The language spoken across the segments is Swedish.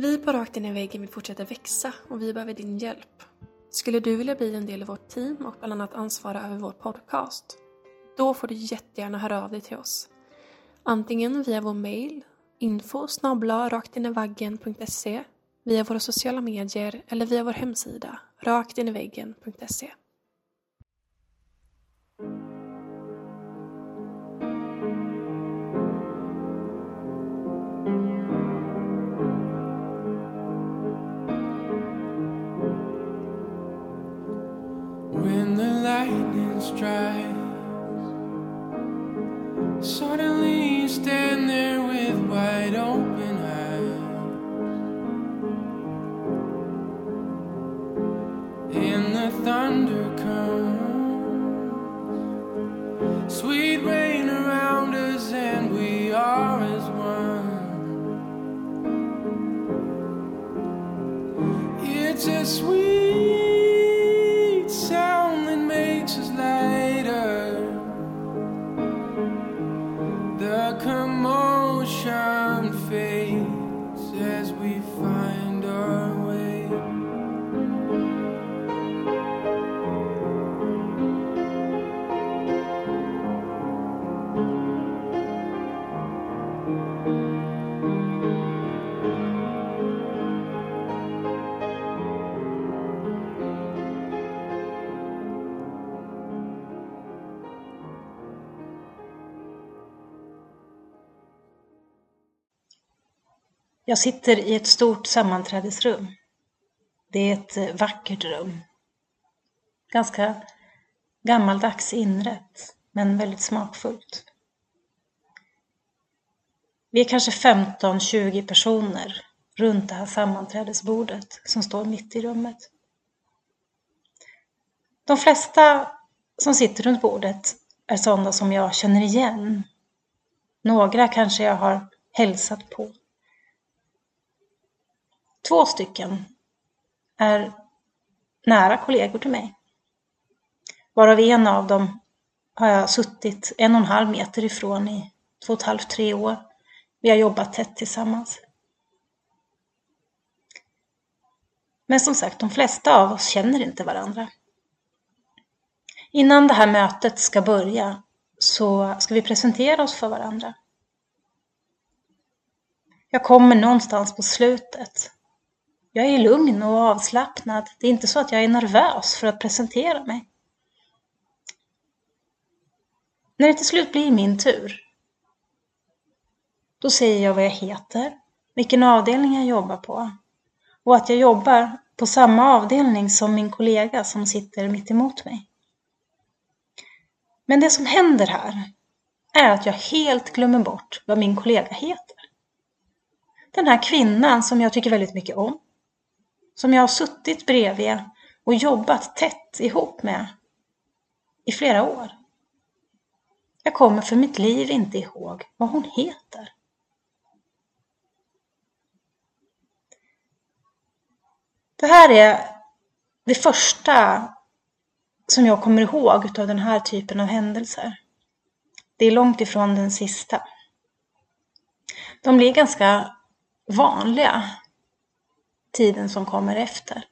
Vi på Rakt in i väggen vill fortsätta växa och vi behöver din hjälp. Skulle du vilja bli en del av vårt team och bland annat ansvara över vår podcast? Då får du jättegärna höra av dig till oss. Antingen via vår mail info raktinivaggen.se via våra sociala medier eller via vår hemsida raktinivaggen.se stripes. Suddenly, you stare. Jag sitter i ett stort sammanträdesrum. Det är ett eh, vackert rum. Ganska gammaldags inrätt, men väldigt smakfullt. Vi är kanske 15-20 personer runt det här sammanträdesbordet som står mitt i rummet. De flesta som sitter runt bordet är sådana som jag känner igen. Några kanske jag har hälsat på. Två stycken är nära kollegor till mig. Varav en av dem har jag suttit en och en halv meter ifrån i två och ett halvt, tre år. Vi har jobbat tätt tillsammans. Men som sagt, de flesta av oss känner inte varandra. Innan det här mötet ska börja så ska vi presentera oss för varandra. Jag kommer någonstans på slutet jag är lugn och avslappnad. Det är inte så att jag är nervös för att presentera mig. När det till slut blir min tur, då säger jag vad jag heter, vilken avdelning jag jobbar på och att jag jobbar på samma avdelning som min kollega som sitter mitt emot mig. Men det som händer här är att jag helt glömmer bort vad min kollega heter. Den här kvinnan som jag tycker väldigt mycket om, som jag har suttit bredvid och jobbat tätt ihop med i flera år. Jag kommer för mitt liv inte ihåg vad hon heter. Det här är det första som jag kommer ihåg av den här typen av händelser. Det är långt ifrån den sista. De blir ganska vanliga tiden som kommer efter.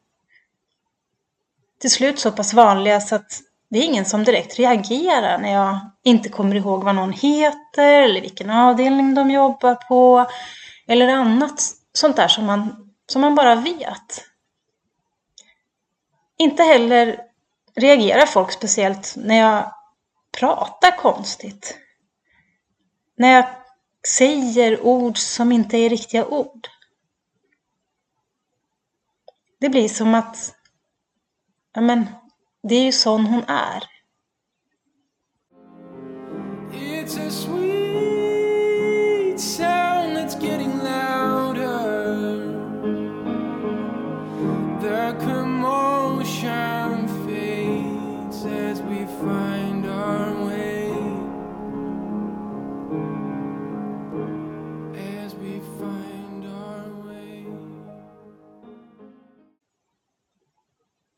Till slut så pass vanliga så att det är ingen som direkt reagerar när jag inte kommer ihåg vad någon heter eller vilken avdelning de jobbar på eller annat sånt där som man, som man bara vet. Inte heller reagerar folk speciellt när jag pratar konstigt. När jag säger ord som inte är riktiga ord. Det blir som att, ja men, det är ju sån hon är.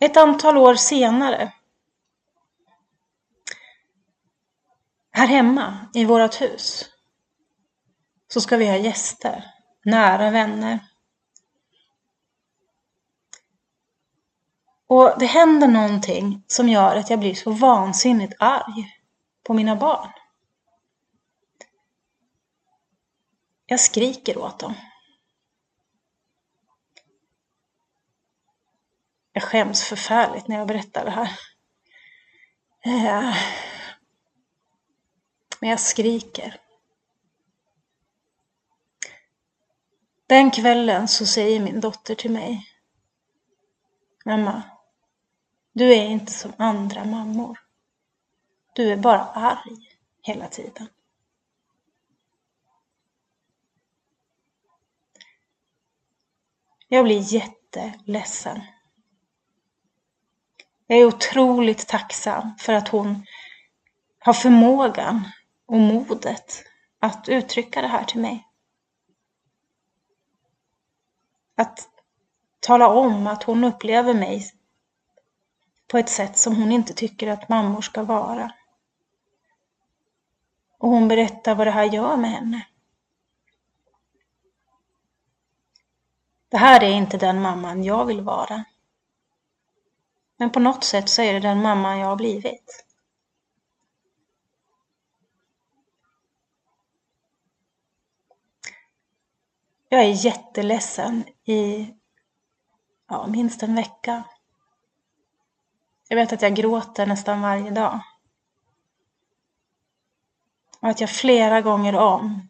Ett antal år senare, här hemma i vårt hus, så ska vi ha gäster, nära vänner. Och det händer någonting som gör att jag blir så vansinnigt arg på mina barn. Jag skriker åt dem. Jag skäms förfärligt när jag berättar det här. Eh. Men jag skriker. Den kvällen så säger min dotter till mig. Mamma, du är inte som andra mammor. Du är bara arg hela tiden. Jag blir jätteledsen. Jag är otroligt tacksam för att hon har förmågan och modet att uttrycka det här till mig. Att tala om att hon upplever mig på ett sätt som hon inte tycker att mammor ska vara. Och hon berättar vad det här gör med henne. Det här är inte den mamman jag vill vara. Men på något sätt så är det den mamman jag har blivit. Jag är jätteledsen i ja, minst en vecka. Jag vet att jag gråter nästan varje dag. Och att jag flera gånger om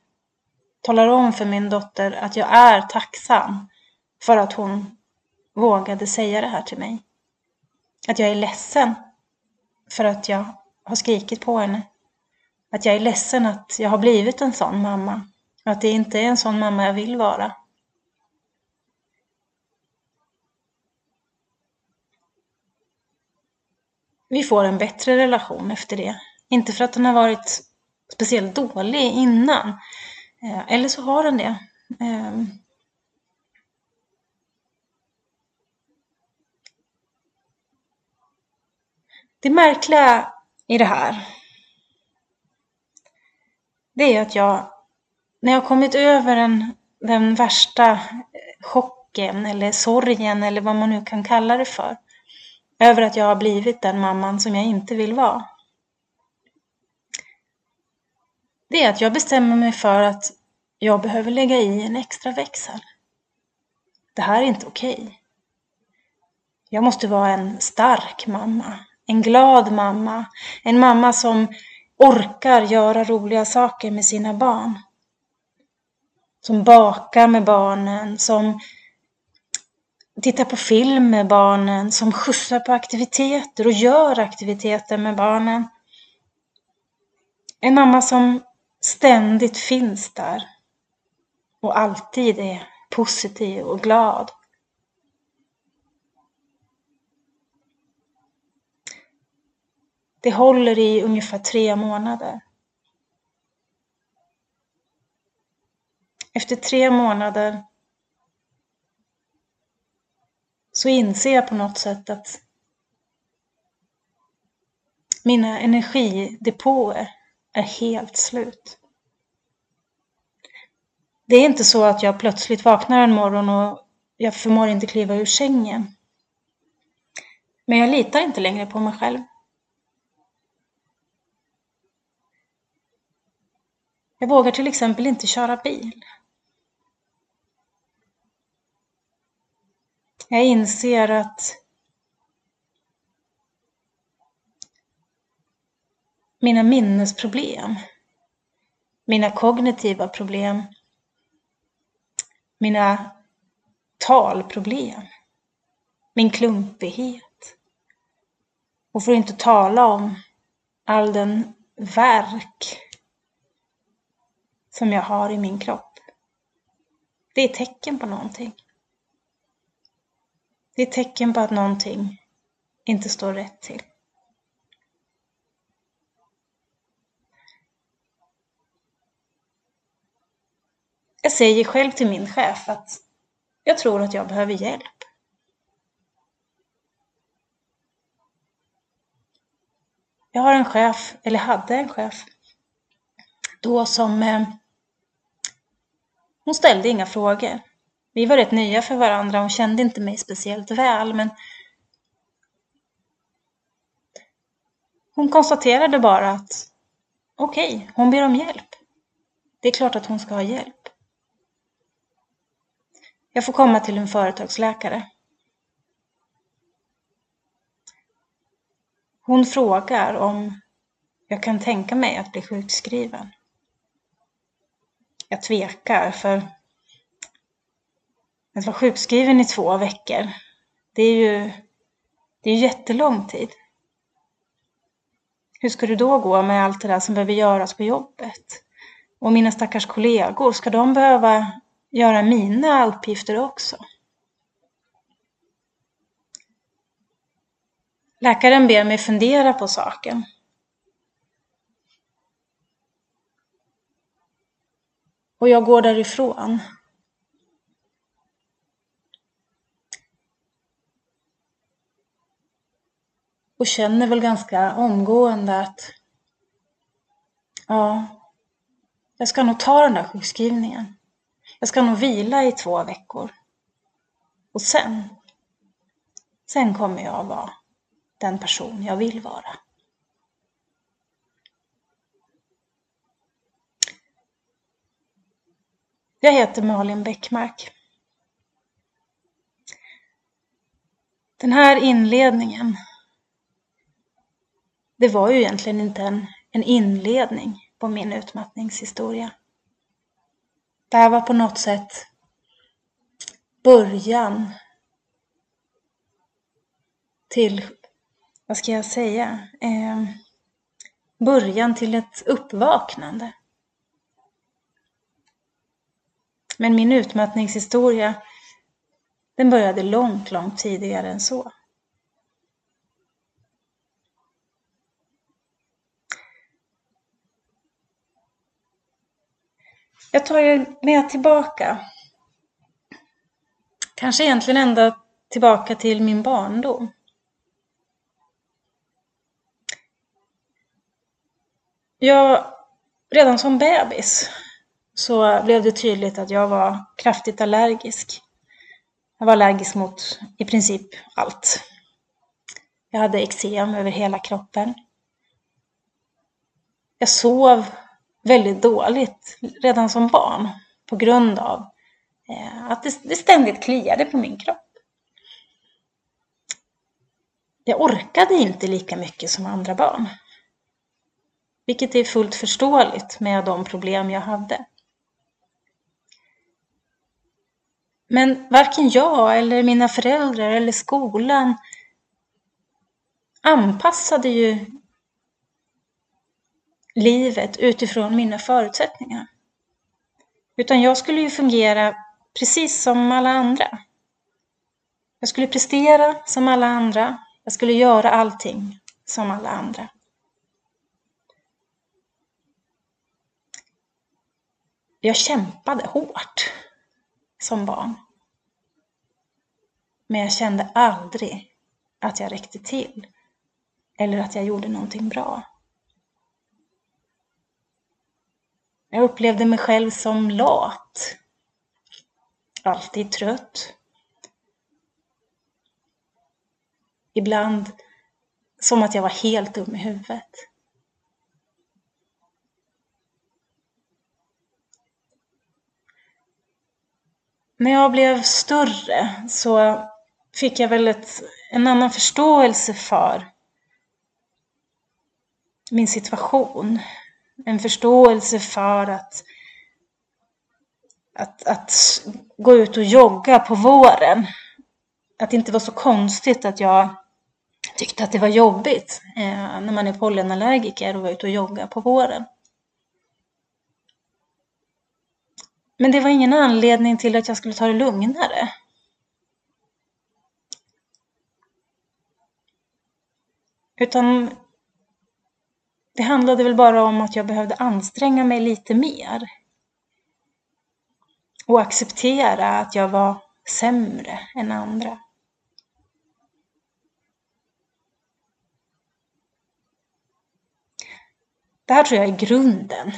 talar om för min dotter att jag är tacksam för att hon vågade säga det här till mig. Att jag är ledsen för att jag har skrikit på henne. Att jag är ledsen att jag har blivit en sån mamma. Och att det inte är en sån mamma jag vill vara. Vi får en bättre relation efter det. Inte för att den har varit speciellt dålig innan. Eh, eller så har den det. Ehm, Det märkliga i det här, det är att jag, när jag kommit över den, den värsta chocken eller sorgen eller vad man nu kan kalla det för, över att jag har blivit den mamman som jag inte vill vara. Det är att jag bestämmer mig för att jag behöver lägga i en extra växel. Det här är inte okej. Okay. Jag måste vara en stark mamma. En glad mamma. En mamma som orkar göra roliga saker med sina barn. Som bakar med barnen, som tittar på film med barnen, som skjutsar på aktiviteter och gör aktiviteter med barnen. En mamma som ständigt finns där och alltid är positiv och glad. Det håller i ungefär tre månader. Efter tre månader så inser jag på något sätt att mina energidepåer är helt slut. Det är inte så att jag plötsligt vaknar en morgon och jag förmår inte kliva ur sängen. Men jag litar inte längre på mig själv. Jag vågar till exempel inte köra bil. Jag inser att mina minnesproblem, mina kognitiva problem, mina talproblem, min klumpighet och för att inte tala om all den verk som jag har i min kropp. Det är tecken på någonting. Det är tecken på att någonting inte står rätt till. Jag säger själv till min chef att jag tror att jag behöver hjälp. Jag har en chef, eller hade en chef, då som eh, hon ställde inga frågor. Vi var rätt nya för varandra, hon kände inte mig speciellt väl, men hon konstaterade bara att okej, okay, hon ber om hjälp. Det är klart att hon ska ha hjälp. Jag får komma till en företagsläkare. Hon frågar om jag kan tänka mig att bli sjukskriven. Jag tvekar för att vara sjukskriven i två veckor, det är ju det är jättelång tid. Hur ska det då gå med allt det där som behöver göras på jobbet? Och mina stackars kollegor, ska de behöva göra mina uppgifter också? Läkaren ber mig fundera på saken. Och jag går därifrån. Och känner väl ganska omgående att ja, jag ska nog ta den där sjukskrivningen. Jag ska nog vila i två veckor. Och sen, sen kommer jag vara den person jag vill vara. Jag heter Malin Bäckmark. Den här inledningen, det var ju egentligen inte en, en inledning på min utmattningshistoria. Det här var på något sätt början till, vad ska jag säga, eh, början till ett uppvaknande. Men min utmattningshistoria, den började långt, långt tidigare än så. Jag tar er med tillbaka. Kanske egentligen ända tillbaka till min barndom. Jag, redan som bebis så blev det tydligt att jag var kraftigt allergisk. Jag var allergisk mot i princip allt. Jag hade eksem över hela kroppen. Jag sov väldigt dåligt redan som barn på grund av eh, att det ständigt kliade på min kropp. Jag orkade inte lika mycket som andra barn. Vilket är fullt förståeligt med de problem jag hade. Men varken jag eller mina föräldrar eller skolan anpassade ju livet utifrån mina förutsättningar. Utan jag skulle ju fungera precis som alla andra. Jag skulle prestera som alla andra. Jag skulle göra allting som alla andra. Jag kämpade hårt som barn. Men jag kände aldrig att jag räckte till eller att jag gjorde någonting bra. Jag upplevde mig själv som lat. Alltid trött. Ibland som att jag var helt dum i huvudet. När jag blev större så fick jag väl ett, en annan förståelse för min situation. En förståelse för att, att, att gå ut och jogga på våren. Att det inte var så konstigt att jag tyckte att det var jobbigt eh, när man är pollenallergiker och var ute och jogga på våren. Men det var ingen anledning till att jag skulle ta det lugnare. Utan det handlade väl bara om att jag behövde anstränga mig lite mer. Och acceptera att jag var sämre än andra. Det här tror jag är grunden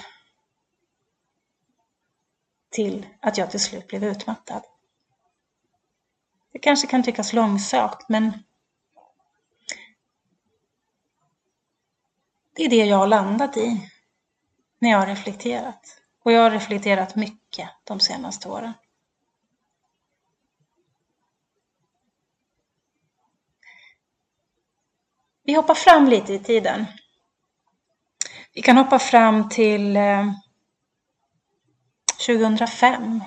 till att jag till slut blev utmattad. Det kanske kan tyckas långsökt, men det är det jag har landat i när jag har reflekterat. Och jag har reflekterat mycket de senaste åren. Vi hoppar fram lite i tiden. Vi kan hoppa fram till eh, 2005.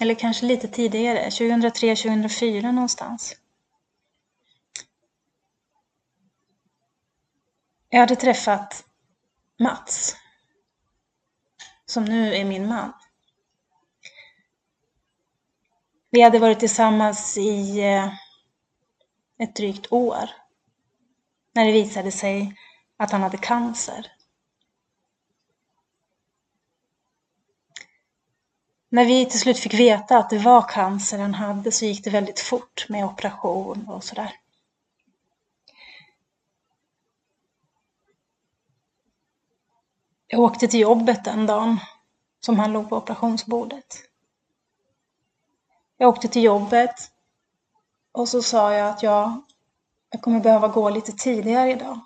Eller kanske lite tidigare, 2003, 2004 någonstans. Jag hade träffat Mats, som nu är min man. Vi hade varit tillsammans i eh, ett drygt år när det visade sig att han hade cancer. När vi till slut fick veta att det var cancer han hade så gick det väldigt fort med operation och sådär. Jag åkte till jobbet den dagen som han låg på operationsbordet. Jag åkte till jobbet och så sa jag att jag, jag kommer behöva gå lite tidigare idag.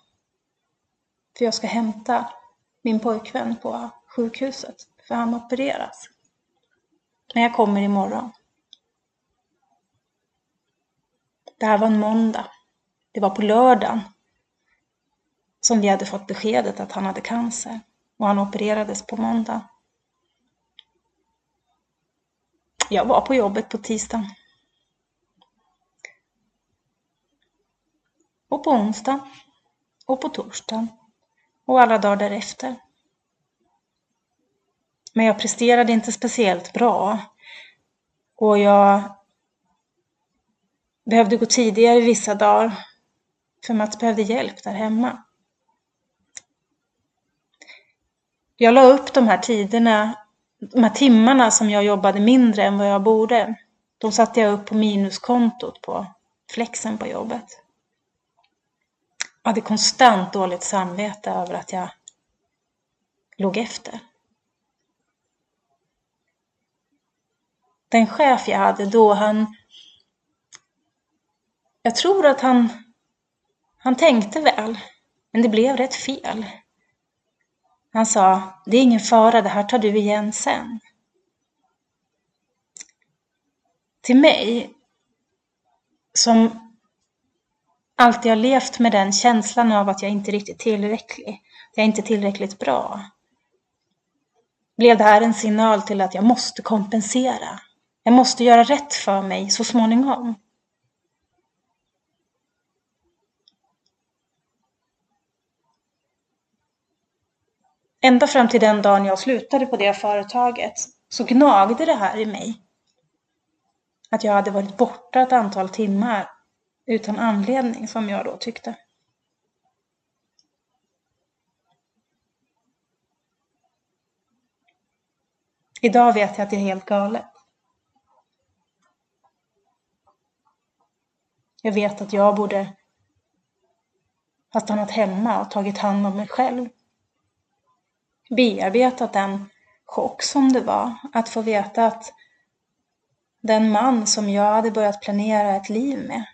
För jag ska hämta min pojkvän på sjukhuset, för han opereras. Men jag kommer imorgon. Det här var en måndag. Det var på lördagen som vi hade fått beskedet att han hade cancer och han opererades på måndag. Jag var på jobbet på tisdagen. Och på onsdagen Och på torsdagen. Och alla dagar därefter. Men jag presterade inte speciellt bra. Och jag behövde gå tidigare vissa dagar. För Mats behövde hjälp där hemma. Jag la upp de här tiderna, de här timmarna som jag jobbade mindre än vad jag borde. De satte jag upp på minuskontot på flexen på jobbet. Jag hade konstant dåligt samvete över att jag låg efter. Den chef jag hade då, han... Jag tror att han... Han tänkte väl, men det blev rätt fel. Han sa, det är ingen fara, det här tar du igen sen. Till mig, som alltid har levt med den känslan av att jag inte är riktigt tillräcklig, att jag inte är tillräckligt bra, blev det här en signal till att jag måste kompensera. Jag måste göra rätt för mig så småningom. Ända fram till den dagen jag slutade på det företaget så gnagde det här i mig. Att jag hade varit borta ett antal timmar utan anledning, som jag då tyckte. Idag vet jag att det är helt galet. Jag vet att jag borde ha stannat hemma och tagit hand om mig själv bearbetat den chock som det var att få veta att den man som jag hade börjat planera ett liv med,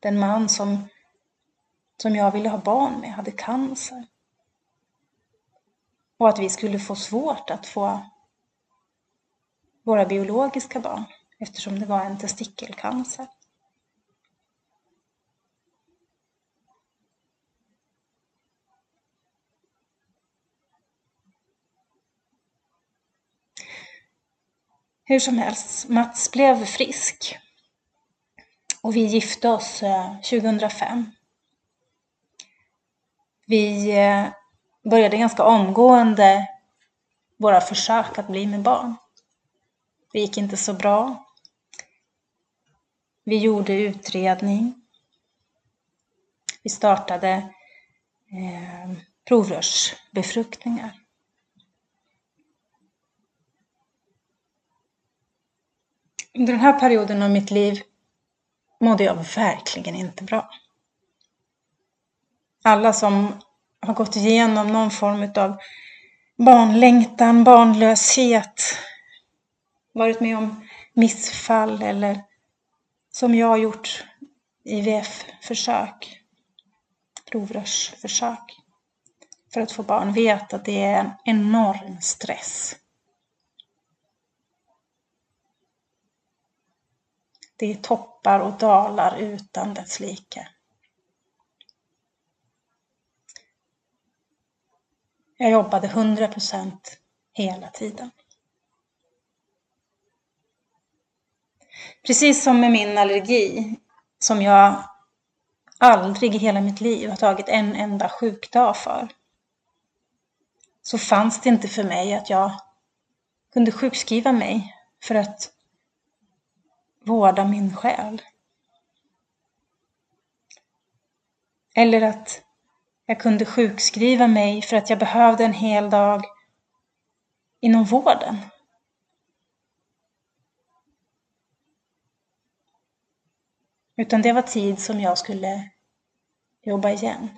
den man som, som jag ville ha barn med, hade cancer. Och att vi skulle få svårt att få våra biologiska barn eftersom det var en testikelcancer. Hur som helst, Mats blev frisk. Och vi gifte oss eh, 2005. Vi eh, började ganska omgående våra försök att bli med barn. Det gick inte så bra. Vi gjorde utredning. Vi startade eh, provrörsbefruktningar. Under den här perioden av mitt liv mådde jag verkligen inte bra. Alla som har gått igenom någon form av barnlängtan, barnlöshet, varit med om missfall eller som jag har gjort IVF-försök, provrörsförsök för att få barn, vet att det är en enorm stress. Det är toppar och dalar utan dess like. Jag jobbade 100 procent hela tiden. Precis som med min allergi, som jag aldrig i hela mitt liv har tagit en enda sjukdag för, så fanns det inte för mig att jag kunde sjukskriva mig för att vårda min själ. Eller att jag kunde sjukskriva mig för att jag behövde en hel dag inom vården. Utan det var tid som jag skulle jobba igen.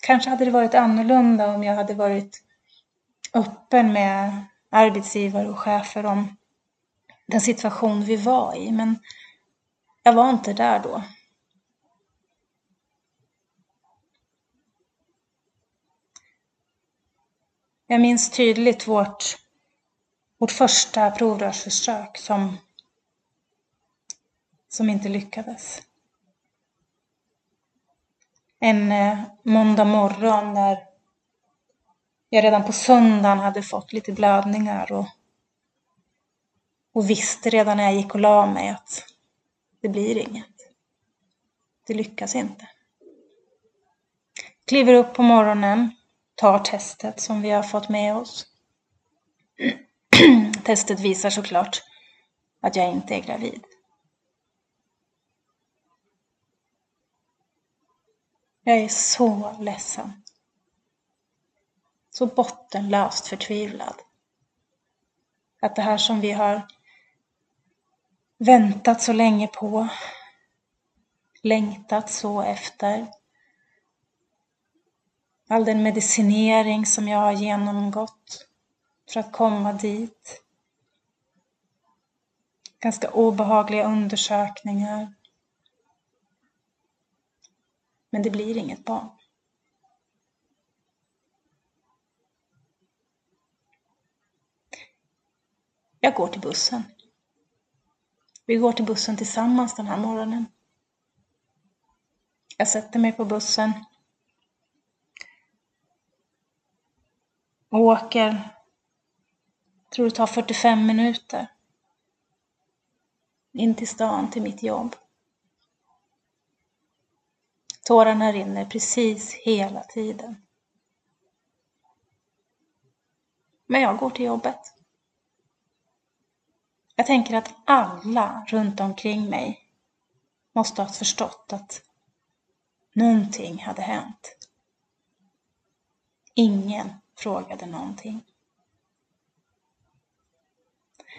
Kanske hade det varit annorlunda om jag hade varit öppen med arbetsgivare och chefer om den situation vi var i, men jag var inte där då. Jag minns tydligt vårt, vårt första provrörsförsök som, som inte lyckades. En eh, måndag morgon när jag redan på söndagen hade fått lite blödningar och, och visste redan när jag gick och la mig att det blir inget. Det lyckas inte. Kliver upp på morgonen, tar testet som vi har fått med oss. Testet visar såklart att jag inte är gravid. Jag är så ledsen. Så bottenlöst förtvivlad. Att det här som vi har väntat så länge på, längtat så efter, all den medicinering som jag har genomgått för att komma dit. Ganska obehagliga undersökningar. Men det blir inget barn. Jag går till bussen. Vi går till bussen tillsammans den här morgonen. Jag sätter mig på bussen. Och åker, jag tror det tar 45 minuter. In till stan, till mitt jobb. Tårarna rinner precis hela tiden. Men jag går till jobbet. Jag tänker att alla runt omkring mig måste ha förstått att någonting hade hänt. Ingen frågade någonting.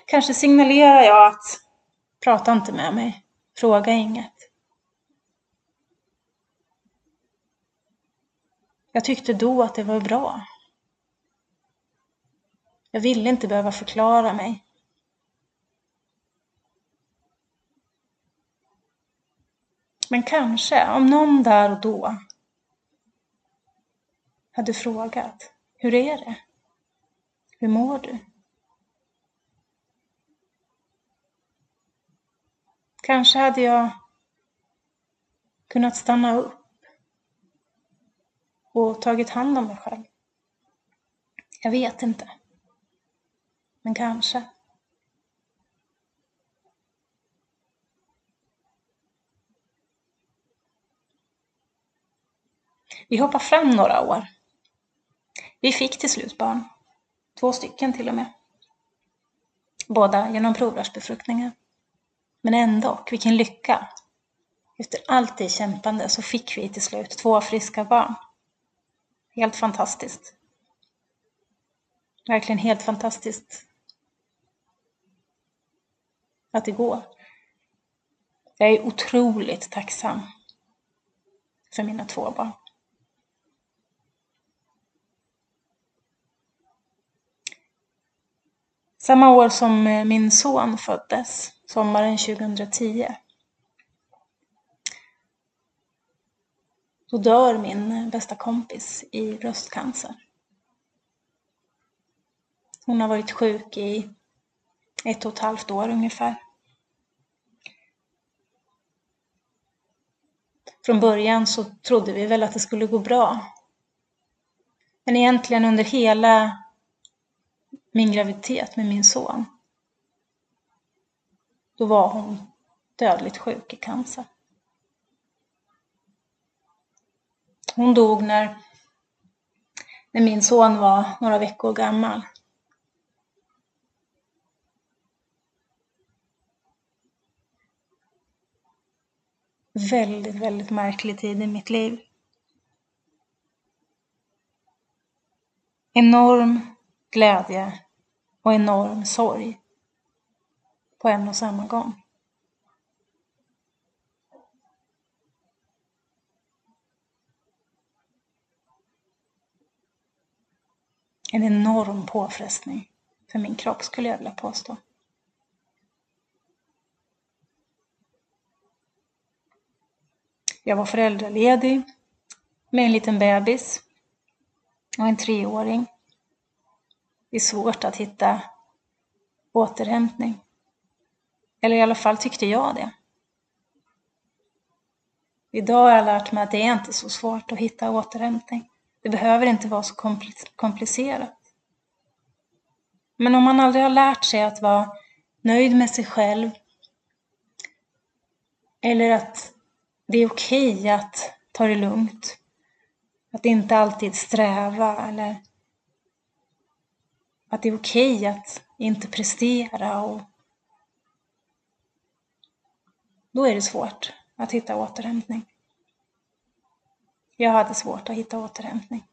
Kanske signalerar jag att prata inte med mig, fråga inget. Jag tyckte då att det var bra. Jag ville inte behöva förklara mig. Men kanske, om någon där och då hade frågat, hur är det? Hur mår du? Kanske hade jag kunnat stanna upp och tagit hand om mig själv. Jag vet inte. Men kanske. Vi hoppar fram några år. Vi fick till slut barn. Två stycken till och med. Båda genom provrörsbefruktningar. Men ändå, vilken lycka! Efter allt det kämpande så fick vi till slut två friska barn. Helt fantastiskt. Verkligen helt fantastiskt att det går. Jag är otroligt tacksam för mina två barn. Samma år som eh, min son föddes, sommaren 2010, då dör min eh, bästa kompis i bröstcancer. Hon har varit sjuk i ett och ett halvt år ungefär. Från början så trodde vi väl att det skulle gå bra. Men egentligen under hela min graviditet med min son, då var hon dödligt sjuk i cancer. Hon dog när, när min son var några veckor gammal. Väldigt, väldigt märklig tid i mitt liv. Enorm glädje och enorm sorg på en och samma gång. En enorm påfrestning för min kropp skulle jag vilja påstå. Jag var föräldraledig med en liten bebis och en treåring. Det är svårt att hitta återhämtning. Eller i alla fall tyckte jag det. Idag har jag lärt mig att det är inte så svårt att hitta återhämtning. Det behöver inte vara så komplicerat. Men om man aldrig har lärt sig att vara nöjd med sig själv eller att det är okej okay att ta det lugnt, att inte alltid sträva eller att det är okej okay att inte prestera och då är det svårt att hitta återhämtning. Jag hade svårt att hitta återhämtning.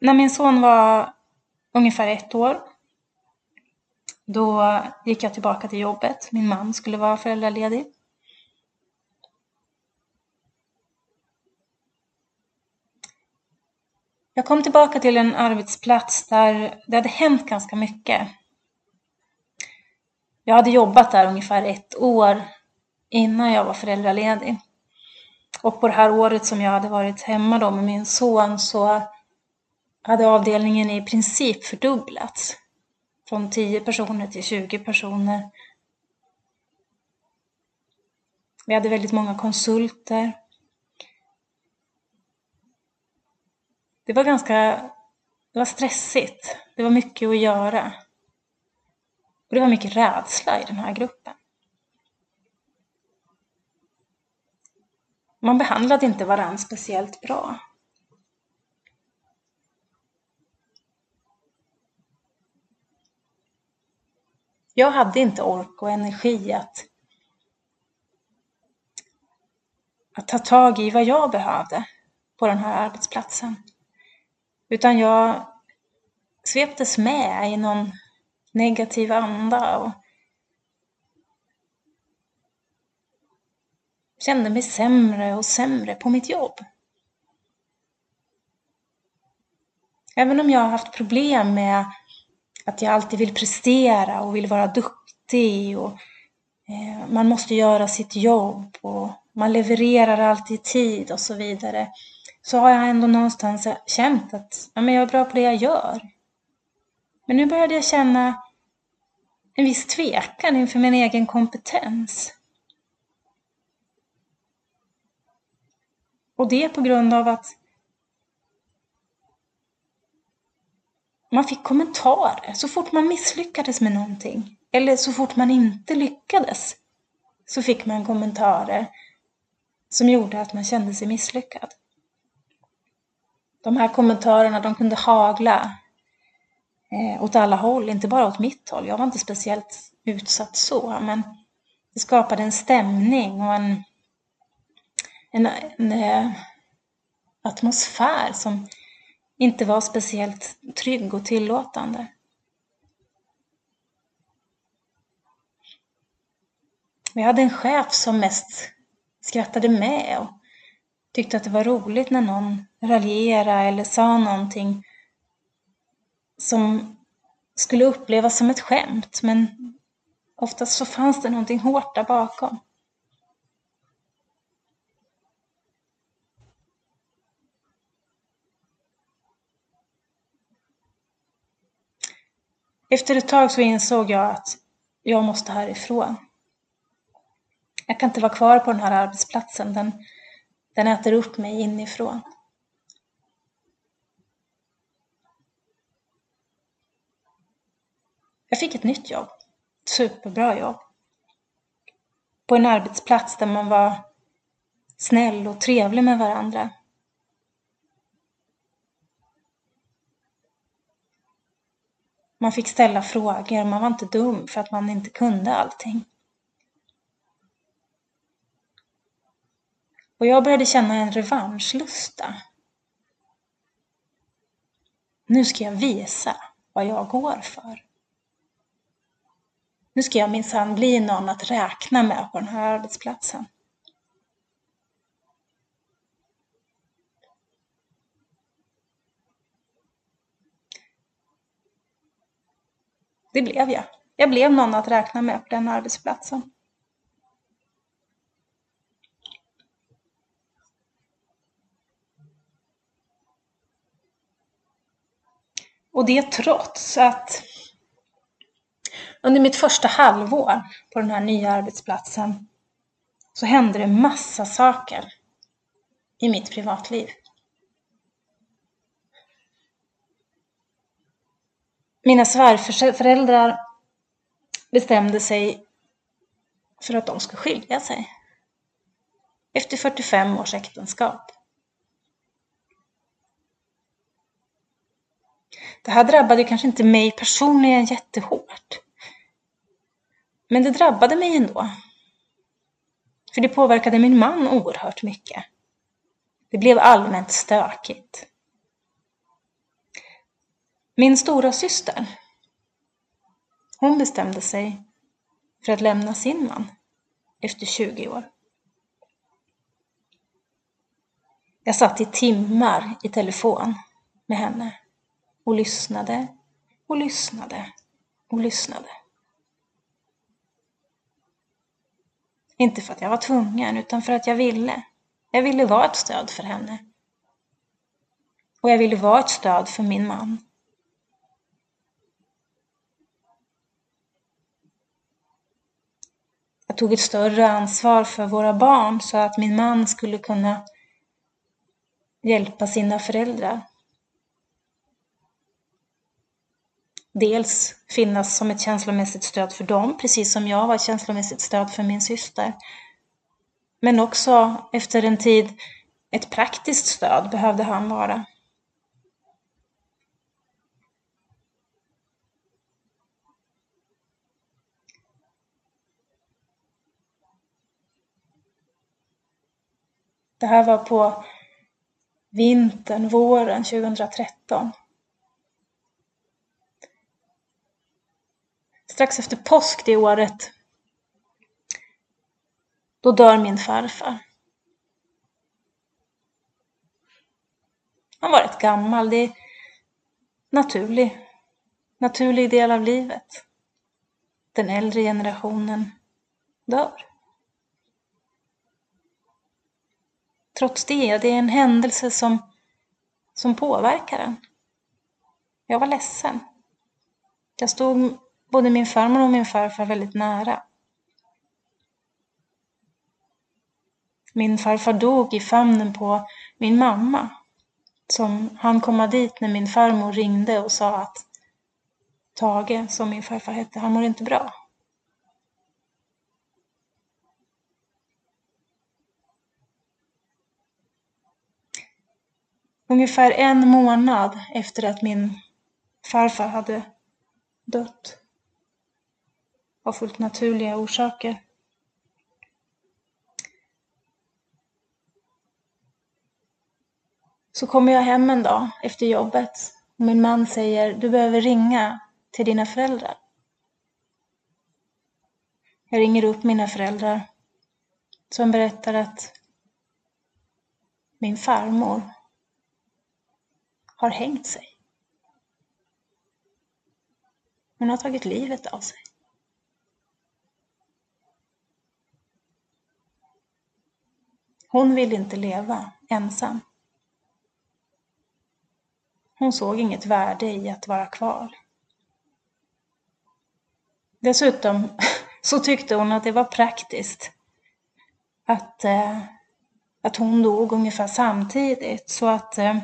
När min son var ungefär ett år, då gick jag tillbaka till jobbet. Min man skulle vara föräldraledig. Jag kom tillbaka till en arbetsplats där det hade hänt ganska mycket. Jag hade jobbat där ungefär ett år innan jag var föräldraledig. Och på det här året som jag hade varit hemma då med min son så hade avdelningen i princip fördubblats. Från 10 personer till 20 personer. Vi hade väldigt många konsulter. Det var ganska det var stressigt. Det var mycket att göra. Och det var mycket rädsla i den här gruppen. Man behandlade inte varandra speciellt bra. Jag hade inte ork och energi att, att ta tag i vad jag behövde på den här arbetsplatsen. Utan jag sveptes med i någon negativ anda och kände mig sämre och sämre på mitt jobb. Även om jag har haft problem med att jag alltid vill prestera och vill vara duktig och eh, man måste göra sitt jobb och man levererar alltid i tid och så vidare så har jag ändå någonstans känt att ja, men jag är bra på det jag gör. Men nu började jag känna en viss tvekan inför min egen kompetens. Och det på grund av att man fick kommentarer så fort man misslyckades med någonting. Eller så fort man inte lyckades så fick man kommentarer som gjorde att man kände sig misslyckad. De här kommentarerna de kunde hagla eh, åt alla håll, inte bara åt mitt håll. Jag var inte speciellt utsatt så, men det skapade en stämning och en, en, en eh, atmosfär som inte var speciellt trygg och tillåtande. Vi hade en chef som mest skrattade med och tyckte att det var roligt när någon raljerade eller sa någonting som skulle upplevas som ett skämt, men oftast så fanns det någonting hårt där bakom. Efter ett tag så insåg jag att jag måste härifrån. Jag kan inte vara kvar på den här arbetsplatsen. Den, den äter upp mig inifrån. Jag fick ett nytt jobb. Ett superbra jobb. På en arbetsplats där man var snäll och trevlig med varandra. Man fick ställa frågor, man var inte dum för att man inte kunde allting. Och jag började känna en revanschlusta. Nu ska jag visa vad jag går för. Nu ska jag minsann bli någon att räkna med på den här arbetsplatsen. Det blev jag. Jag blev någon att räkna med på den arbetsplatsen. Och det trots att under mitt första halvår på den här nya arbetsplatsen så hände det massa saker i mitt privatliv. Mina svärföräldrar bestämde sig för att de skulle skilja sig. Efter 45 års äktenskap. Det här drabbade kanske inte mig personligen jättehårt. Men det drabbade mig ändå. För det påverkade min man oerhört mycket. Det blev allmänt stökigt. Min stora syster, hon bestämde sig för att lämna sin man efter 20 år. Jag satt i timmar i telefon med henne och lyssnade och lyssnade och lyssnade. Inte för att jag var tvungen, utan för att jag ville. Jag ville vara ett stöd för henne. Och jag ville vara ett stöd för min man. Jag tog ett större ansvar för våra barn så att min man skulle kunna hjälpa sina föräldrar. Dels finnas som ett känslomässigt stöd för dem, precis som jag var känslomässigt stöd för min syster. Men också efter en tid ett praktiskt stöd behövde han vara. Det här var på vintern, våren 2013. Strax efter påsk det året, då dör min farfar. Han var rätt gammal, det är naturlig, naturlig del av livet. Den äldre generationen dör. Trots det, det är en händelse som, som påverkar en. Jag var ledsen. Jag stod både min farmor och min farfar väldigt nära. Min farfar dog i famnen på min mamma. Som han komma dit när min farmor ringde och sa att Tage, som min farfar hette, han mår inte bra. Ungefär en månad efter att min farfar hade dött av fullt naturliga orsaker. Så kommer jag hem en dag efter jobbet och min man säger du behöver ringa till dina föräldrar. Jag ringer upp mina föräldrar som berättar att min farmor har hängt sig. Hon har tagit livet av sig. Hon ville inte leva ensam. Hon såg inget värde i att vara kvar. Dessutom så tyckte hon att det var praktiskt att, eh, att hon dog ungefär samtidigt så att eh,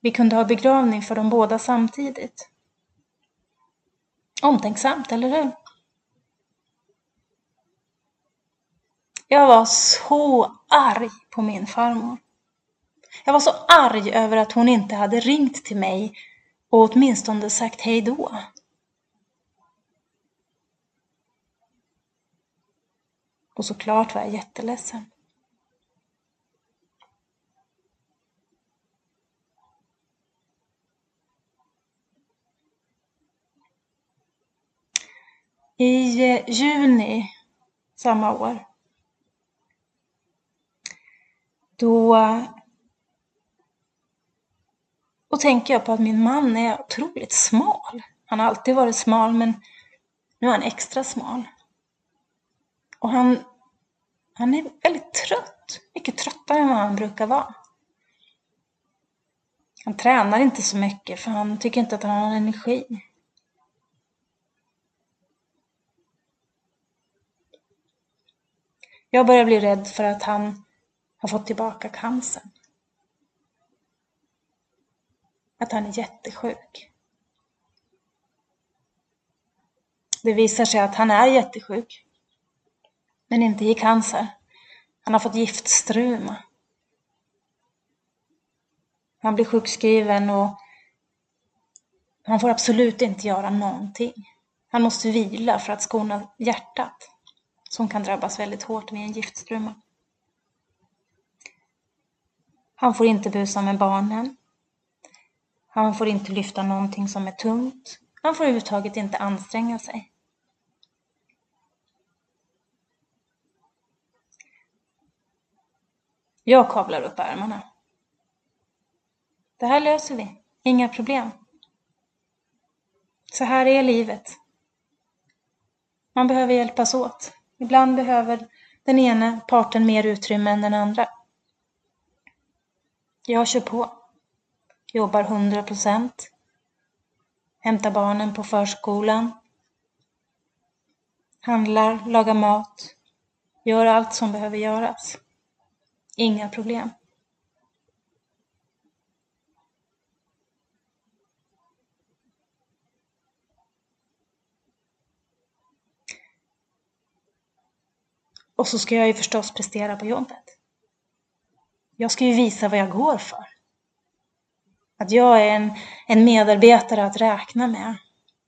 vi kunde ha begravning för dem båda samtidigt. Omtänksamt, eller hur? Jag var så arg på min farmor. Jag var så arg över att hon inte hade ringt till mig och åtminstone sagt hej då. Och såklart var jag jätteledsen. I eh, juni samma år då, då tänker jag på att min man är otroligt smal. Han har alltid varit smal men nu är han extra smal. Och han, han är väldigt trött, mycket tröttare än vad han brukar vara. Han tränar inte så mycket för han tycker inte att han har energi. Jag börjar bli rädd för att han har fått tillbaka cancern. Att han är jättesjuk. Det visar sig att han är jättesjuk. Men inte i cancer. Han har fått giftstruma. Han blir sjukskriven och han får absolut inte göra någonting. Han måste vila för att skona hjärtat som kan drabbas väldigt hårt vid en giftstruma. Han får inte busa med barnen. Han får inte lyfta någonting som är tungt. Han får överhuvudtaget inte anstränga sig. Jag kavlar upp ärmarna. Det här löser vi. Inga problem. Så här är livet. Man behöver hjälpas åt. Ibland behöver den ena parten mer utrymme än den andra. Jag kör på. Jobbar 100 procent. Hämtar barnen på förskolan. Handlar, lagar mat. Gör allt som behöver göras. Inga problem. Och så ska jag ju förstås prestera på jobbet. Jag ska ju visa vad jag går för. Att jag är en, en medarbetare att räkna med.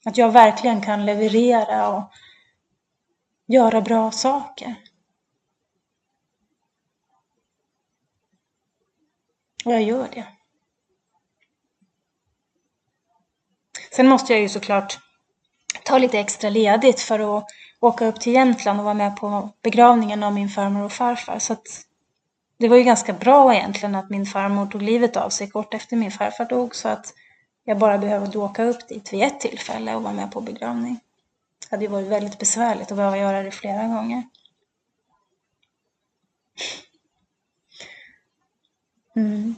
Att jag verkligen kan leverera och göra bra saker. Och jag gör det. Sen måste jag ju såklart ta lite extra ledigt för att åka upp till Jämtland och vara med på begravningen av min farmor och farfar. Så att det var ju ganska bra egentligen att min farmor tog livet av sig kort efter min farfar dog så att jag bara behövde åka upp dit vid ett tillfälle och vara med på begravning. Det hade ju varit väldigt besvärligt att behöva göra det flera gånger. Mm.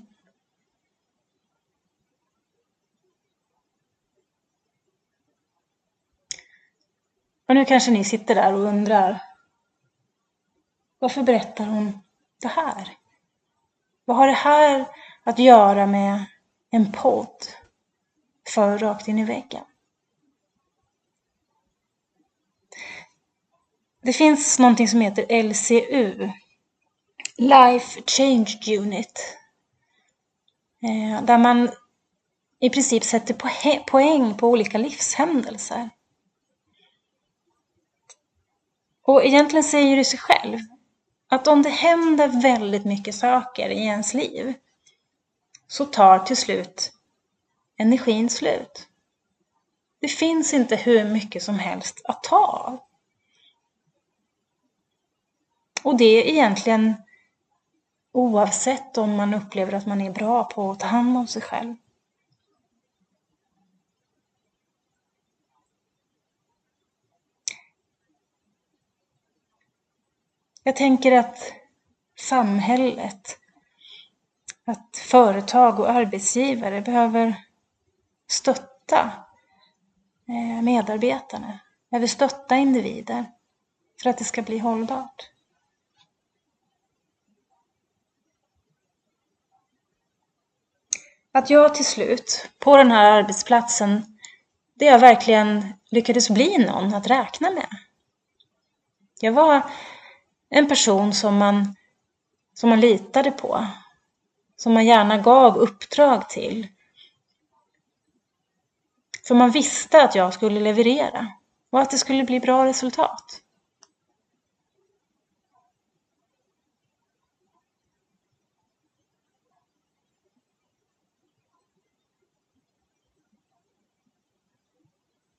Och nu kanske ni sitter där och undrar varför berättar hon det här? Vad har det här att göra med en podd för rakt in i väggen? Det finns någonting som heter LCU, Life Change Unit, eh, där man i princip sätter poäng på olika livshändelser. Och egentligen säger det sig själv att om det händer väldigt mycket saker i ens liv så tar till slut energin slut. Det finns inte hur mycket som helst att ta av. Och det är egentligen oavsett om man upplever att man är bra på att ta hand om sig själv. Jag tänker att samhället, att företag och arbetsgivare behöver stötta eh, medarbetarna, behöver stötta individer för att det ska bli hållbart. Att jag till slut, på den här arbetsplatsen, det jag verkligen lyckades bli någon att räkna med. Jag var en person som man, som man litade på, som man gärna gav uppdrag till. För man visste att jag skulle leverera och att det skulle bli bra resultat.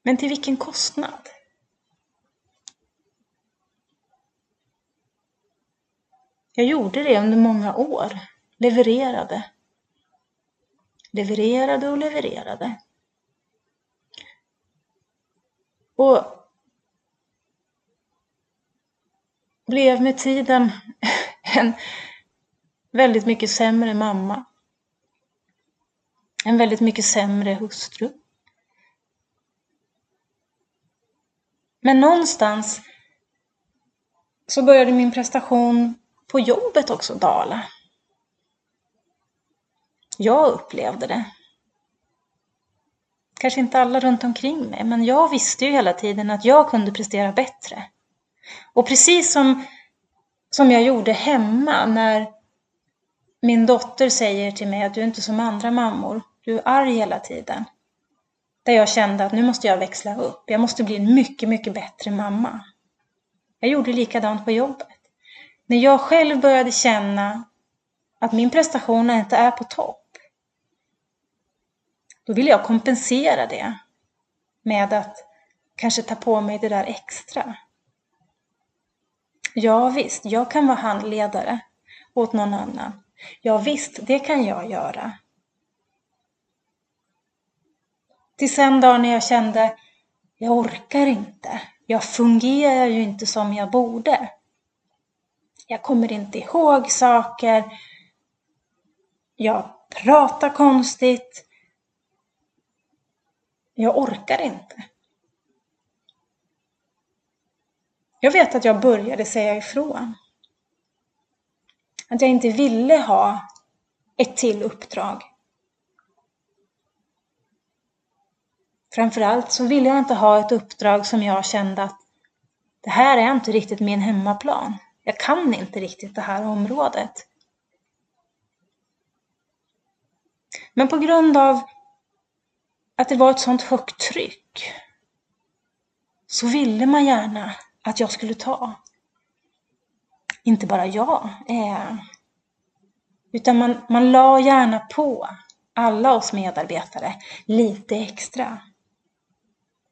Men till vilken kostnad? Jag gjorde det under många år. Levererade. Levererade och levererade. Och blev med tiden en väldigt mycket sämre mamma. En väldigt mycket sämre hustru. Men någonstans så började min prestation på jobbet också dala. Jag upplevde det. Kanske inte alla runt omkring mig, men jag visste ju hela tiden att jag kunde prestera bättre. Och precis som, som jag gjorde hemma när min dotter säger till mig att du är inte som andra mammor, du är arg hela tiden. Där jag kände att nu måste jag växla upp, jag måste bli en mycket, mycket bättre mamma. Jag gjorde likadant på jobbet. När jag själv började känna att min prestation inte är på topp, då ville jag kompensera det med att kanske ta på mig det där extra. Ja visst, jag kan vara handledare åt någon annan. Ja visst, det kan jag göra. Tills en dag när jag kände, jag orkar inte. Jag fungerar ju inte som jag borde. Jag kommer inte ihåg saker. Jag pratar konstigt. Jag orkar inte. Jag vet att jag började säga ifrån. Att jag inte ville ha ett till uppdrag. Framförallt så ville jag inte ha ett uppdrag som jag kände att det här är inte riktigt min hemmaplan. Jag kan inte riktigt det här området. Men på grund av att det var ett sånt högt tryck så ville man gärna att jag skulle ta. Inte bara jag, eh, utan man, man la gärna på alla oss medarbetare lite extra.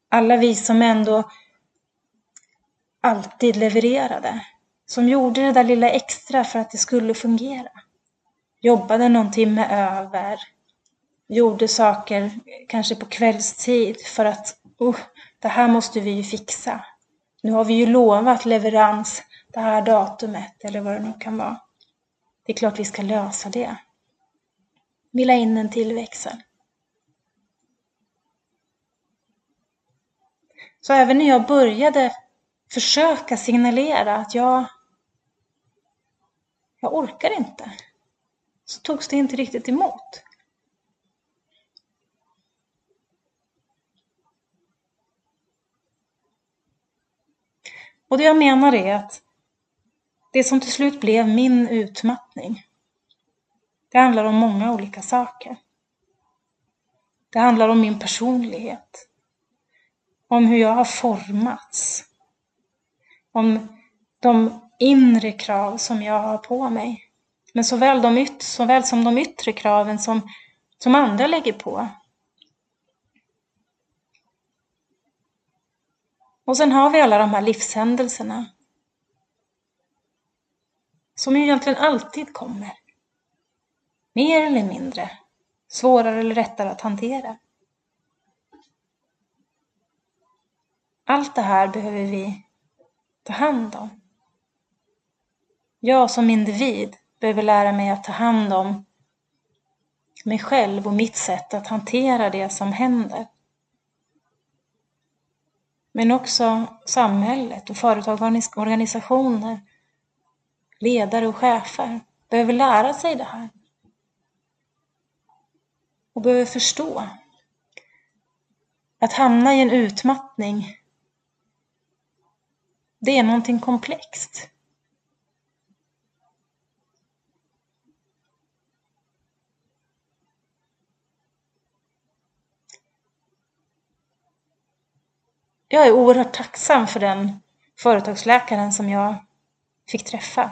Alla vi som ändå alltid levererade som gjorde det där lilla extra för att det skulle fungera. Jobbade någon timme över, gjorde saker kanske på kvällstid för att oh, det här måste vi ju fixa. Nu har vi ju lovat leverans det här datumet eller vad det nu kan vara. Det är klart vi ska lösa det. Vi la in en till växel. Så även när jag började försöka signalera att jag jag orkar inte. Så togs det inte riktigt emot. Och det jag menar är att det som till slut blev min utmattning, det handlar om många olika saker. Det handlar om min personlighet, om hur jag har formats, om de inre krav som jag har på mig. Men såväl, de yt, såväl som de yttre kraven som, som andra lägger på. Och sen har vi alla de här livshändelserna. Som ju egentligen alltid kommer. Mer eller mindre. Svårare eller lättare att hantera. Allt det här behöver vi ta hand om. Jag som individ behöver lära mig att ta hand om mig själv och mitt sätt att hantera det som händer. Men också samhället och företag och organisationer, ledare och chefer behöver lära sig det här. Och behöver förstå att hamna i en utmattning, det är någonting komplext. Jag är oerhört tacksam för den företagsläkaren som jag fick träffa.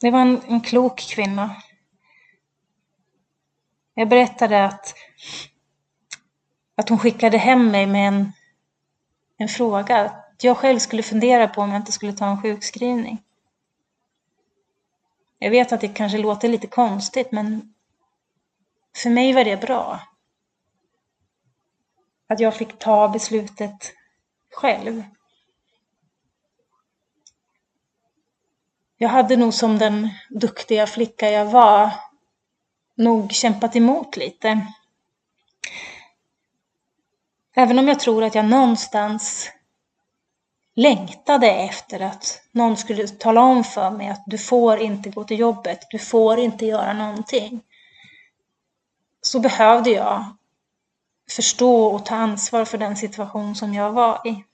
Det var en, en klok kvinna. Jag berättade att, att hon skickade hem mig med en, en fråga. Att jag själv skulle fundera på om jag inte skulle ta en sjukskrivning. Jag vet att det kanske låter lite konstigt, men för mig var det bra. Att jag fick ta beslutet själv. Jag hade nog som den duktiga flicka jag var nog kämpat emot lite. Även om jag tror att jag någonstans längtade efter att någon skulle tala om för mig att du får inte gå till jobbet, du får inte göra någonting så behövde jag förstå och ta ansvar för den situation som jag var i.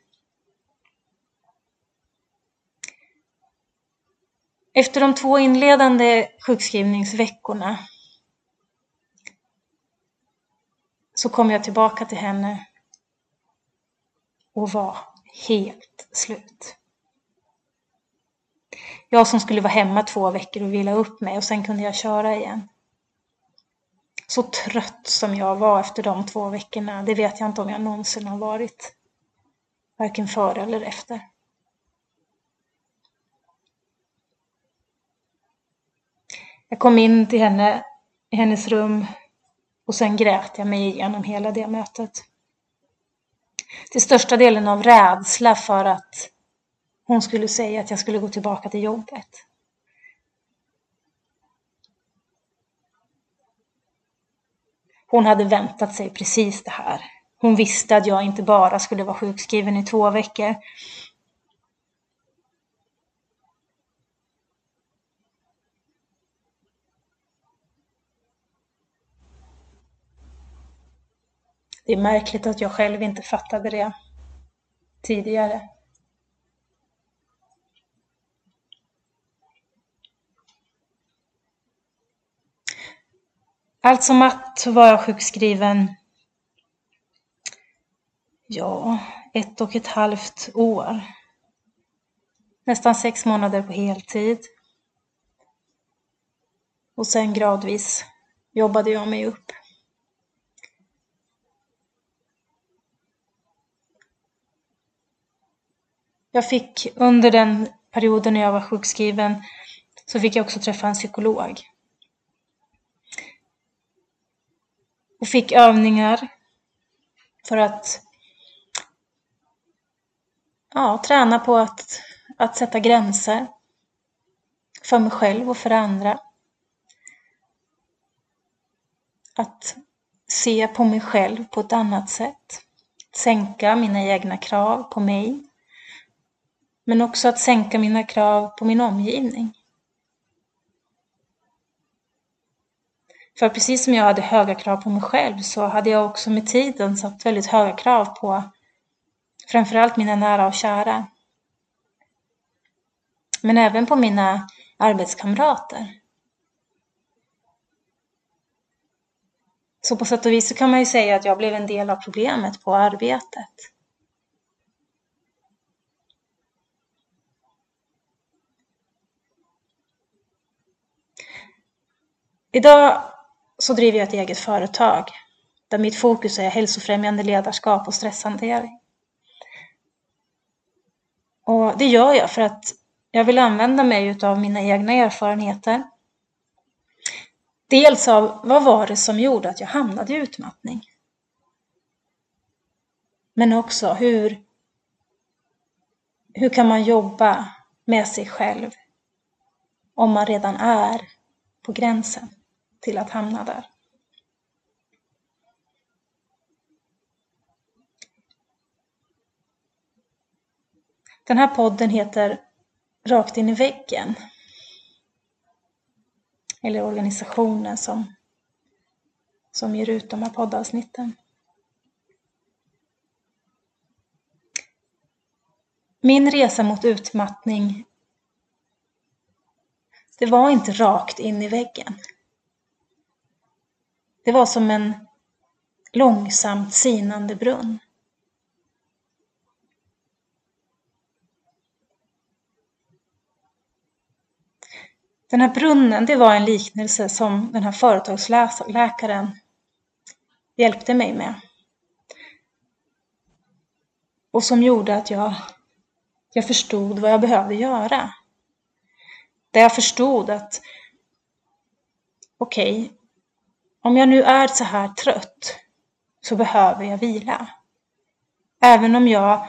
Efter de två inledande sjukskrivningsveckorna så kom jag tillbaka till henne och var helt slut. Jag som skulle vara hemma två veckor och vila upp mig och sen kunde jag köra igen. Så trött som jag var efter de två veckorna, det vet jag inte om jag någonsin har varit. Varken före eller efter. Jag kom in till henne i hennes rum och sen grät jag mig igenom hela det mötet. Till största delen av rädsla för att hon skulle säga att jag skulle gå tillbaka till jobbet. Hon hade väntat sig precis det här. Hon visste att jag inte bara skulle vara sjukskriven i två veckor. Det är märkligt att jag själv inte fattade det tidigare. Allt som att var jag sjukskriven, ja, ett och ett halvt år. Nästan sex månader på heltid. Och sen gradvis jobbade jag mig upp. Jag fick under den perioden när jag var sjukskriven så fick jag också träffa en psykolog. Och fick övningar för att ja, träna på att, att sätta gränser för mig själv och för andra. Att se på mig själv på ett annat sätt. Sänka mina egna krav på mig. Men också att sänka mina krav på min omgivning. För precis som jag hade höga krav på mig själv så hade jag också med tiden satt väldigt höga krav på framförallt mina nära och kära. Men även på mina arbetskamrater. Så på sätt och vis så kan man ju säga att jag blev en del av problemet på arbetet. Idag så driver jag ett eget företag där mitt fokus är hälsofrämjande ledarskap och stresshantering. Och det gör jag för att jag vill använda mig av mina egna erfarenheter. Dels av vad var det som gjorde att jag hamnade i utmattning? Men också hur, hur kan man jobba med sig själv om man redan är på gränsen till att hamna där? Den här podden heter Rakt in i väggen. Eller organisationen som, som ger ut de här poddavsnitten. Min resa mot utmattning, det var inte rakt in i väggen. Det var som en långsamt sinande brunn. Den här brunnen, det var en liknelse som den här företagsläkaren hjälpte mig med. Och som gjorde att jag, jag förstod vad jag behövde göra. Där jag förstod att okej, okay, om jag nu är så här trött så behöver jag vila. Även om jag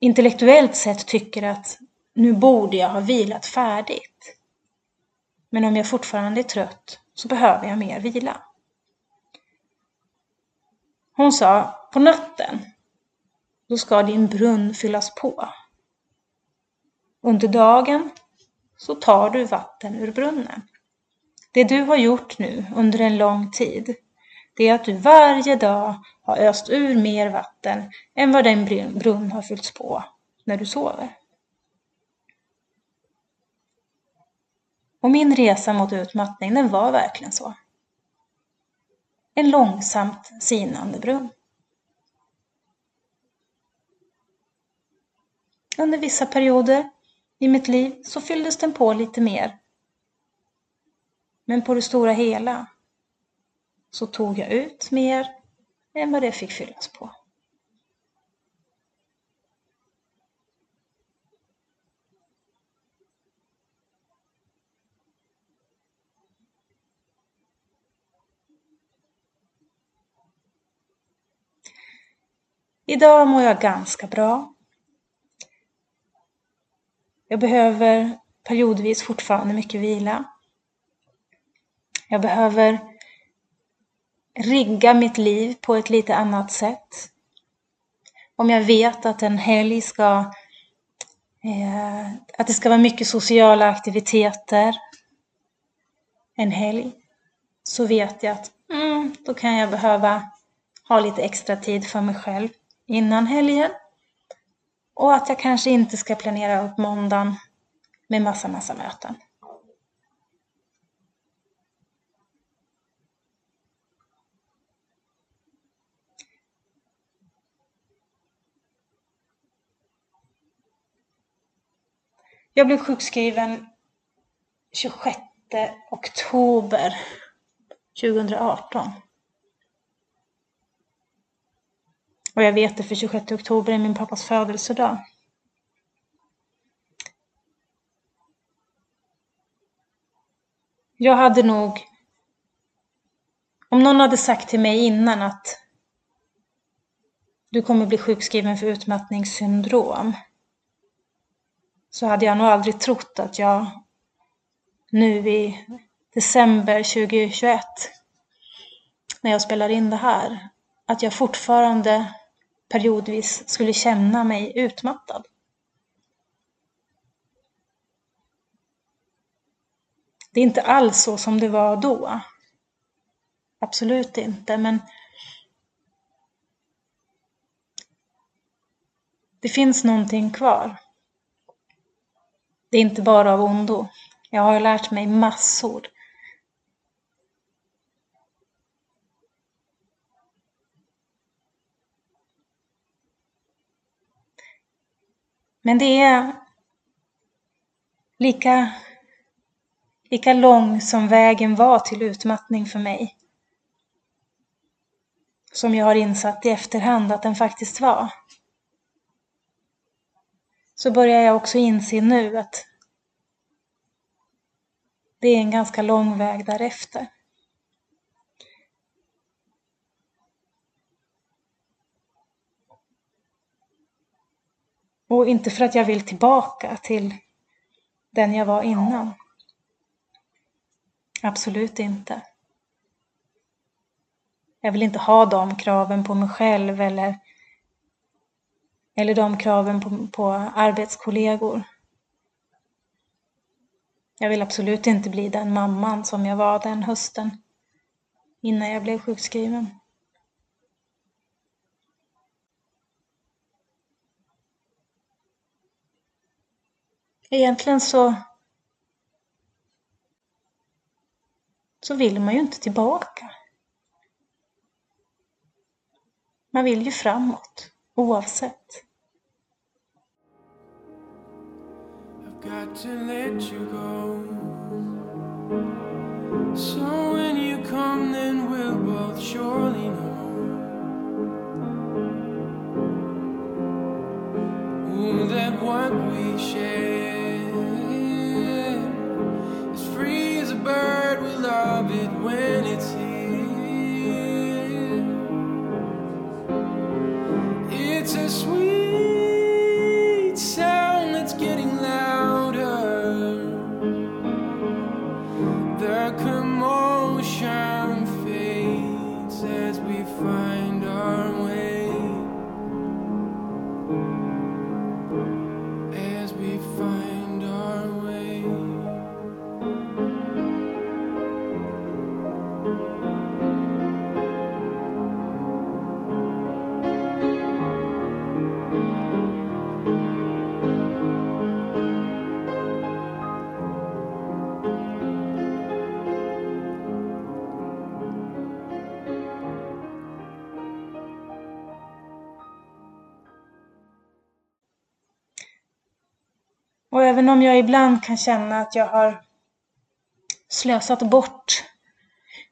intellektuellt sett tycker att nu borde jag ha vilat färdigt. Men om jag fortfarande är trött så behöver jag mer vila. Hon sa, på natten, då ska din brunn fyllas på. Under dagen så tar du vatten ur brunnen. Det du har gjort nu under en lång tid, det är att du varje dag har öst ur mer vatten än vad den brunn har fyllts på när du sover. Och min resa mot utmattning, den var verkligen så. En långsamt sinande brunn. Under vissa perioder i mitt liv så fylldes den på lite mer. Men på det stora hela så tog jag ut mer än vad det fick fyllas på. Idag mår jag ganska bra. Jag behöver periodvis fortfarande mycket vila. Jag behöver rigga mitt liv på ett lite annat sätt. Om jag vet att en helg ska eh, att det ska vara mycket sociala aktiviteter en helg så vet jag att mm, då kan jag behöva ha lite extra tid för mig själv innan helgen. Och att jag kanske inte ska planera upp måndagen med massa, massa möten. Jag blev sjukskriven 26 oktober 2018. Och jag vet det för 26 oktober är min pappas födelsedag. Jag hade nog... Om någon hade sagt till mig innan att du kommer bli sjukskriven för utmattningssyndrom så hade jag nog aldrig trott att jag nu i december 2021 när jag spelar in det här, att jag fortfarande periodvis skulle känna mig utmattad. Det är inte alls så som det var då. Absolut inte, men det finns någonting kvar. Det är inte bara av ondo. Jag har lärt mig massor Men det är lika, Lika lång som vägen var till utmattning för mig. Som jag har insatt i efterhand att den faktiskt var. Så börjar jag också inse nu att det är en ganska lång väg därefter. Och inte för att jag vill tillbaka till den jag var innan. Absolut inte. Jag vill inte ha de kraven på mig själv eller, eller de kraven på, på arbetskollegor. Jag vill absolut inte bli den mamman som jag var den hösten innan jag blev sjukskriven. Egentligen så så vill man ju inte tillbaka. Man vill ju framåt, oavsett. got to let you go. So when you come, then we'll both surely know. That what we share även om jag ibland kan känna att jag har slösat bort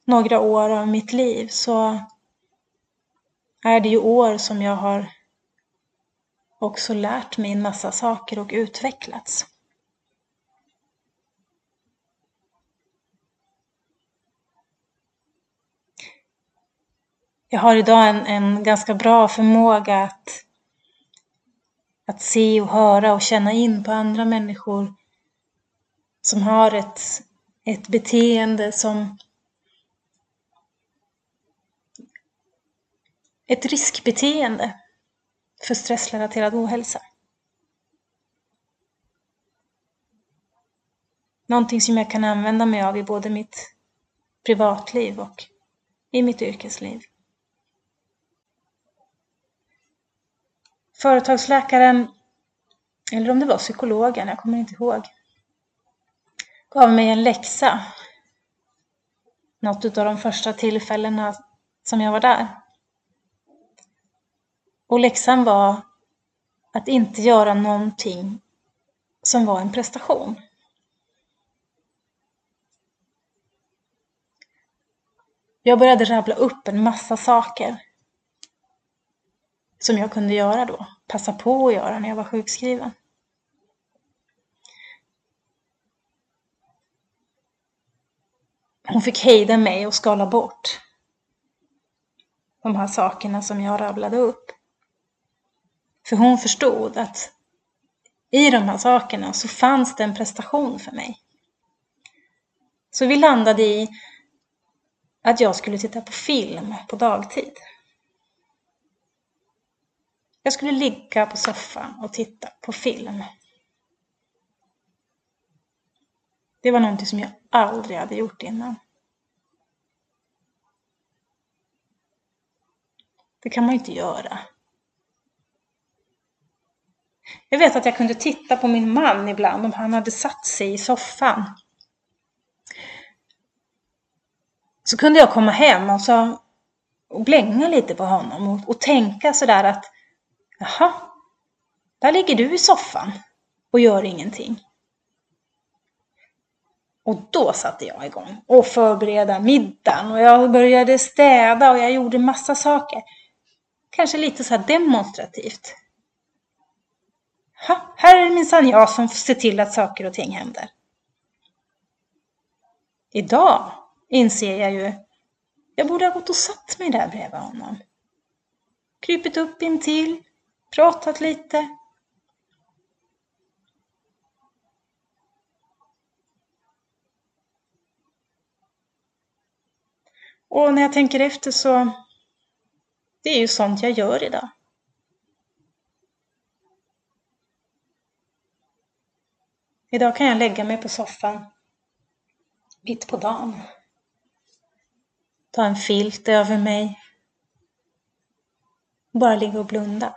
några år av mitt liv så är det ju år som jag har också lärt mig en massa saker och utvecklats. Jag har idag en, en ganska bra förmåga att, att se och höra och känna in på andra människor som har ett, ett beteende som ett riskbeteende för stressrelaterad ohälsa. Någonting som jag kan använda mig av i både mitt privatliv och i mitt yrkesliv. Företagsläkaren, eller om det var psykologen, jag kommer inte ihåg, gav mig en läxa. Något av de första tillfällena som jag var där. Och läxan var att inte göra någonting som var en prestation. Jag började rabbla upp en massa saker som jag kunde göra då, passa på att göra när jag var sjukskriven. Hon fick hejda mig och skala bort de här sakerna som jag rabblade upp. För hon förstod att i de här sakerna så fanns det en prestation för mig. Så vi landade i att jag skulle titta på film på dagtid. Jag skulle ligga på soffan och titta på film. Det var någonting som jag aldrig hade gjort innan. Det kan man ju inte göra. Jag vet att jag kunde titta på min man ibland om han hade satt sig i soffan. Så kunde jag komma hem och, så, och blänga lite på honom och, och tänka sådär att Jaha, där ligger du i soffan och gör ingenting. Och då satte jag igång och förbereda middagen och jag började städa och jag gjorde massa saker. Kanske lite så här demonstrativt. Ha, här är det minsann jag som ser till att saker och ting händer. Idag inser jag ju, jag borde ha gått och satt mig där bredvid honom. Krypit upp intill, pratat lite. Och när jag tänker efter så, det är ju sånt jag gör idag. Idag kan jag lägga mig på soffan mitt på dagen. Ta en filt över mig. Bara ligga och blunda.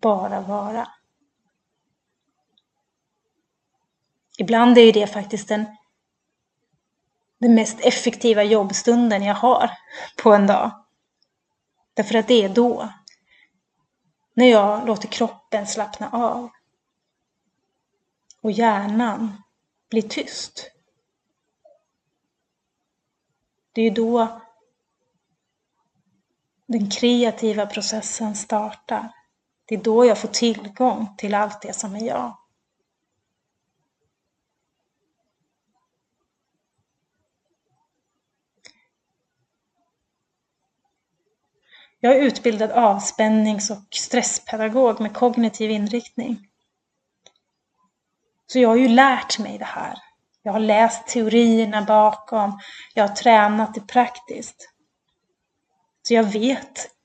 Bara vara. Ibland är ju det faktiskt den, den mest effektiva jobbstunden jag har på en dag. Därför att det är då, när jag låter kroppen slappna av och hjärnan blir tyst. Det är då den kreativa processen startar. Det är då jag får tillgång till allt det som är jag. Jag är utbildad avspännings och stresspedagog med kognitiv inriktning. Så jag har ju lärt mig det här. Jag har läst teorierna bakom. Jag har tränat det praktiskt. Så jag vet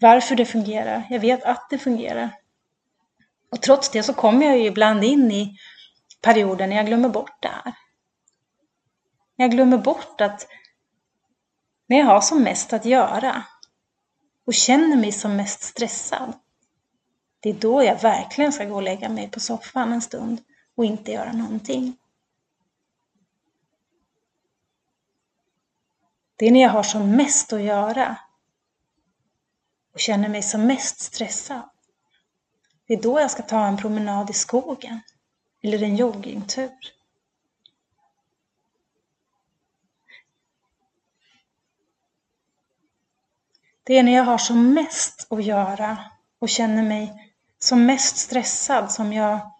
varför det fungerar. Jag vet att det fungerar. Och trots det så kommer jag ju ibland in i perioder när jag glömmer bort det här. När jag glömmer bort att när jag har som mest att göra och känner mig som mest stressad, det är då jag verkligen ska gå och lägga mig på soffan en stund och inte göra någonting. Det är när jag har som mest att göra och känner mig som mest stressad. Det är då jag ska ta en promenad i skogen eller en joggingtur. Det är när jag har som mest att göra och känner mig som mest stressad som jag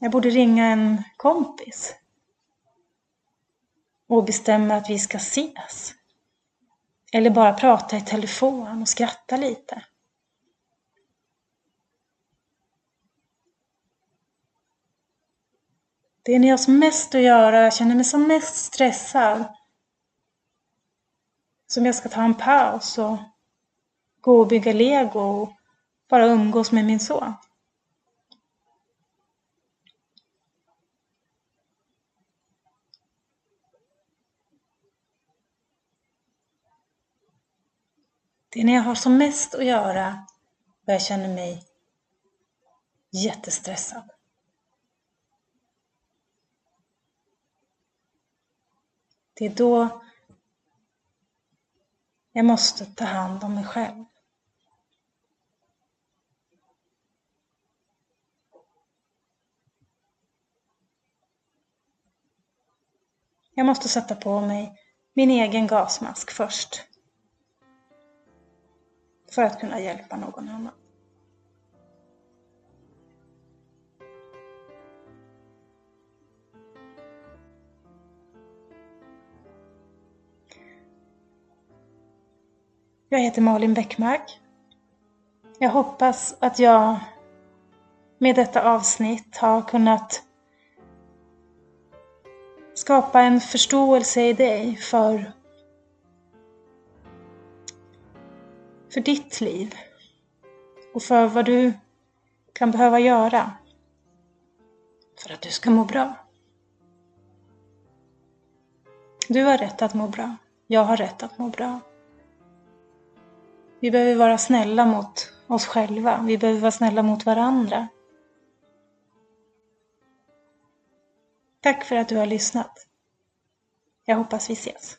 jag borde ringa en kompis och bestämma att vi ska ses. Eller bara prata i telefon och skratta lite. Det är när jag har som mest att göra, jag känner mig som mest stressad, som jag ska ta en paus och gå och bygga lego och bara umgås med min son. Det är när jag har som mest att göra och jag känner mig jättestressad. Det är då jag måste ta hand om mig själv. Jag måste sätta på mig min egen gasmask först för att kunna hjälpa någon annan. Jag heter Malin Bäckmark. Jag hoppas att jag med detta avsnitt har kunnat skapa en förståelse i dig för för ditt liv och för vad du kan behöva göra för att du ska må bra. Du har rätt att må bra. Jag har rätt att må bra. Vi behöver vara snälla mot oss själva. Vi behöver vara snälla mot varandra. Tack för att du har lyssnat. Jag hoppas vi ses.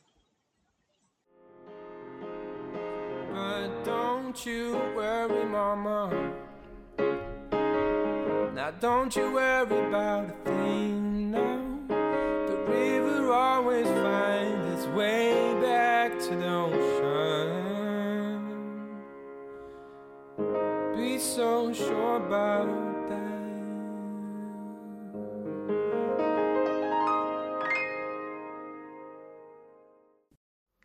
Don't you worry, mama. Now don't you worry about a thing no. The river always finds its way back to the ocean. Be so sure about that.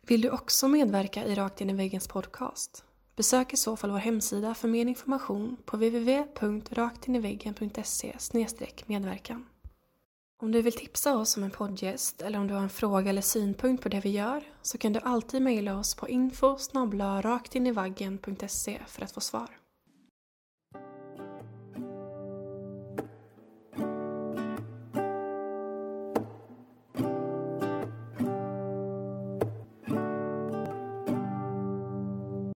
Vill du också medverka i Rakt in i väggens podcast? Besök i så fall vår hemsida för mer information på www.raktiniveggen.se medverkan. Om du vill tipsa oss om en poddgäst eller om du har en fråga eller synpunkt på det vi gör så kan du alltid mejla oss på info raktinivaggen.se för att få svar.